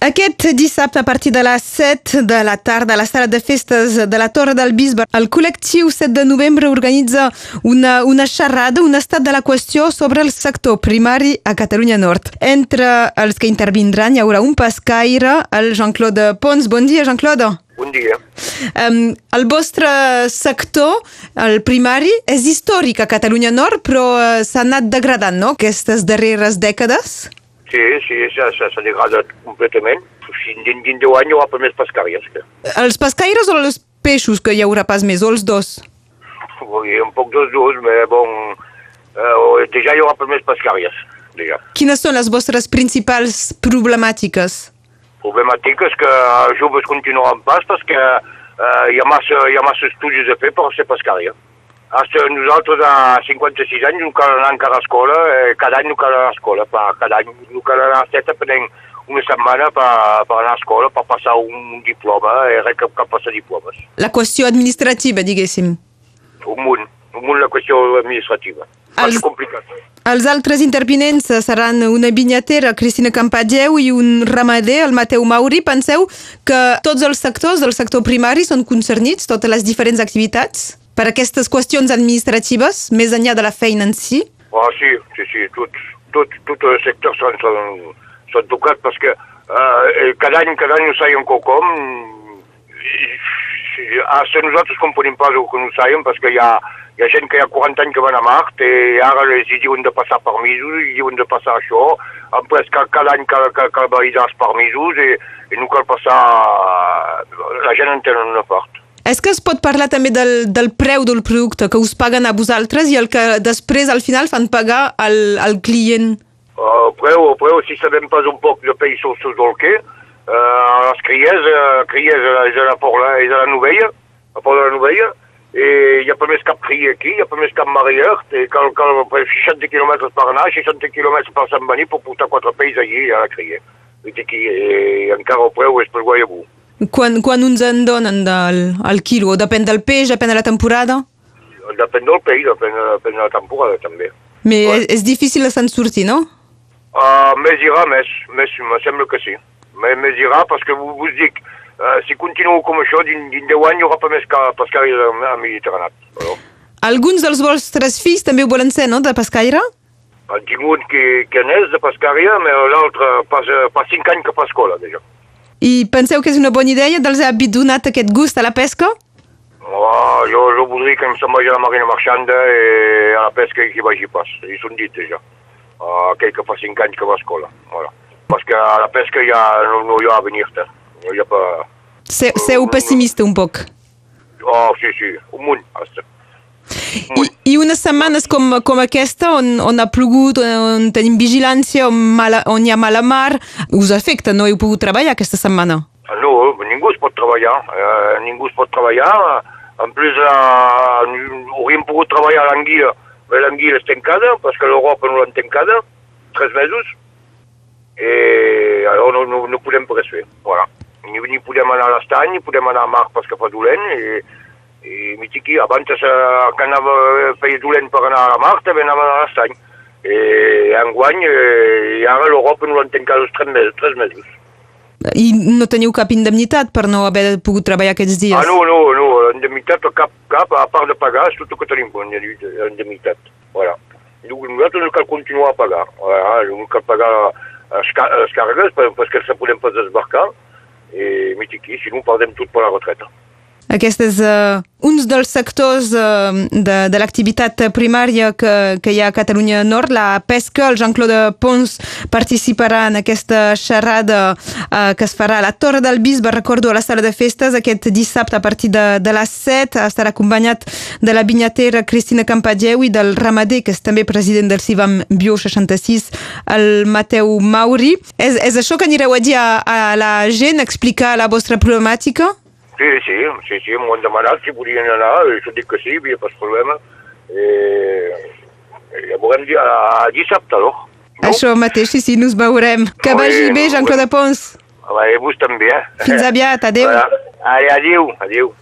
Aquest dissabte, a partir de les 7 de la tarda, a la sala de festes de la Torre del Bisbe, el col·lectiu 7 de novembre organitza una, una xerrada, un estat de la qüestió sobre el sector primari a Catalunya Nord. Entre els que intervindran hi haurà un pescaire, el Jean-Claude Pons. Bon dia, Jean-Claude. Bon dia. Um, el vostre sector, el primari, és històric a Catalunya Nord, però uh, s'ha anat degradant, no?, aquestes darreres dècades? Sí, sí, ça dégrade completament. Dins, dins 10 anys hi haurà més pescàries. Que. Els pescaires o els peixos que hi haurà pas més, o els dos? Oui, un poc dels dos, mais bon, eh, déjà hi haurà pas més pescàries, déjà. Quines són les vostres principals problemàtiques? Problemàtiques que els joves continuen pas perquè eh, hi, ha massa, hi ha massa estudis a fer per ser pescària. Hasta nosaltres a 56 anys no cal anar encara a escola, eh, cada any no cal anar a escola, per, cada any no cal anar a Seta prenent una setmana per, per anar a escola, per passar un diploma, eh, res que, que passar diplomes. La qüestió administrativa, diguéssim. Un munt, un munt la qüestió administrativa. Els- És complicat. Els altres intervinents seran una vinyatera, Cristina Campageu, i un ramader, el Mateu Mauri. Penseu que tots els sectors del sector primari són concernits, totes les diferents activitats, per aquestes qüestions administratives, més enllà de la feina en si? Ah, sí, sí, sí, tots, tots els sectors són, són, són tocats perquè eh, cada any, cada any ho sabem quelcom. I, hasta nosaltres componim pas el que no sabem perquè hi ha, hi ha gent que hi ha 40 anys que van a Mart i ara els hi diuen de passar permisos, i diuen de passar això, après que cada any cal, cal, cal validar els permisos i, i no cal passar... La gent en tenen una part. És que es pot parlar també del, del preu del producte que us paguen a vosaltres i el que després al final fan pagar al, al client? El preu, el preu, si sabem pas un poc de peix sus del què, eh, les cries, eh, cries és a la Porla, és a la Novella, a Port de la Novella, i hi ha pas més cap cria aquí, hi ha pas més cap marier, i cal, cal per 60 quilòmetres per anar, 60 quilòmetres per Sant Bení per portar quatre pells allí a la cria. I, aquí, i encara el preu és per guaiabú. Quan, quan uns en donen del, el quilo? Depèn del peix, depèn de la temporada? Depèn del peix, depèn, depèn de la temporada també. Ouais. és, és difícil de se'n sortir, no? Uh, més irà, més, més, me sembla que sí. Més, més irà, perquè vos, vos dic, uh, si continuo com això, dins, dins 10 anys hi haurà pas més que pescaire a Mediterrani. Bueno, Alguns dels vostres fills també ho volen ser, no?, de pescaire? han tingut que, que n'és de pescària, però l'altre pas 5 anys que fa escola, déjà. I penseu que és una bona idea dels ha donat aquest gust a la pesca? Oh, jo, jo voldria que em se'n vagi a la marina marxanda i a la pesca i que hi vagi pas. I són dit, déjà. Uh, aquell que fa 5 anys que va a escola. Voilà. Perquè a la pesca ja no, no hi ha avenir-te. No hi ha pas... Se, seu pessimista un poc. Oh, sí, sí, un munt, hasta. I, I unes setmanes com, com aquesta, on, on ha plogut, on tenim vigilància, on, mala, on hi ha mala mar, us afecta, no heu pogut treballar aquesta setmana? No, ningú es pot treballar, eh, ningú es pot treballar. En plus, eh, hauríem pogut treballar a l'anguila, però l'anguila és tancada, perquè l'Europa no l'han tancada, tres mesos, i alors no, no, no podem res fer. Voilà. Ni, ni podem anar a l'estany, ni podem anar a mar perquè fa dolent, i, i mitiqui, abans eh, que anava, feia dolent per anar a mar, també anava a l'estany. I enguany, eh, i ara l'Europa no tancat els tres mesos. Tres mesos. I no teniu cap indemnitat per no haver pogut treballar aquests dies? Ah, no, no, no, l'indemnitat cap, cap, a part de pagar, és tot el que tenim, l'indemnitat. Voilà. Nosaltres no cal continuar a pagar. Voilà, no cal pagar les, ca les càrregues per- perquè se podem pas desbarcar i mitiqui, si no perdem tot per la retreta. Aquest és uh, un dels sectors uh, de, de l'activitat primària que, que hi ha a Catalunya Nord, la pesca. El Jean-Claude Pons participarà en aquesta xerrada uh, que es farà a la Torre del Bisbe, recordo, a la sala de festes, aquest dissabte a partir de, de les 7. Estarà acompanyat de la vinyatera Cristina Campageu i del ramader, que és també president del CIVAM Bio 66, el Mateu Mauri. És, és això que anireu a dir a, a la gent, explicar la vostra problemàtica? Sí, sí, sí, sí, m'ho han demanat si podien anar, i jo dic que sí, hi havia pas problema. I, i ja veurem dia, a dissabte, no? no? Això mateix, sí, sí, nos veurem. Que Molt vagi bé, Jean-Claude Pons. Va, i vos també, eh? Fins aviat, adeu. Voilà. Allez, adiu, adiu.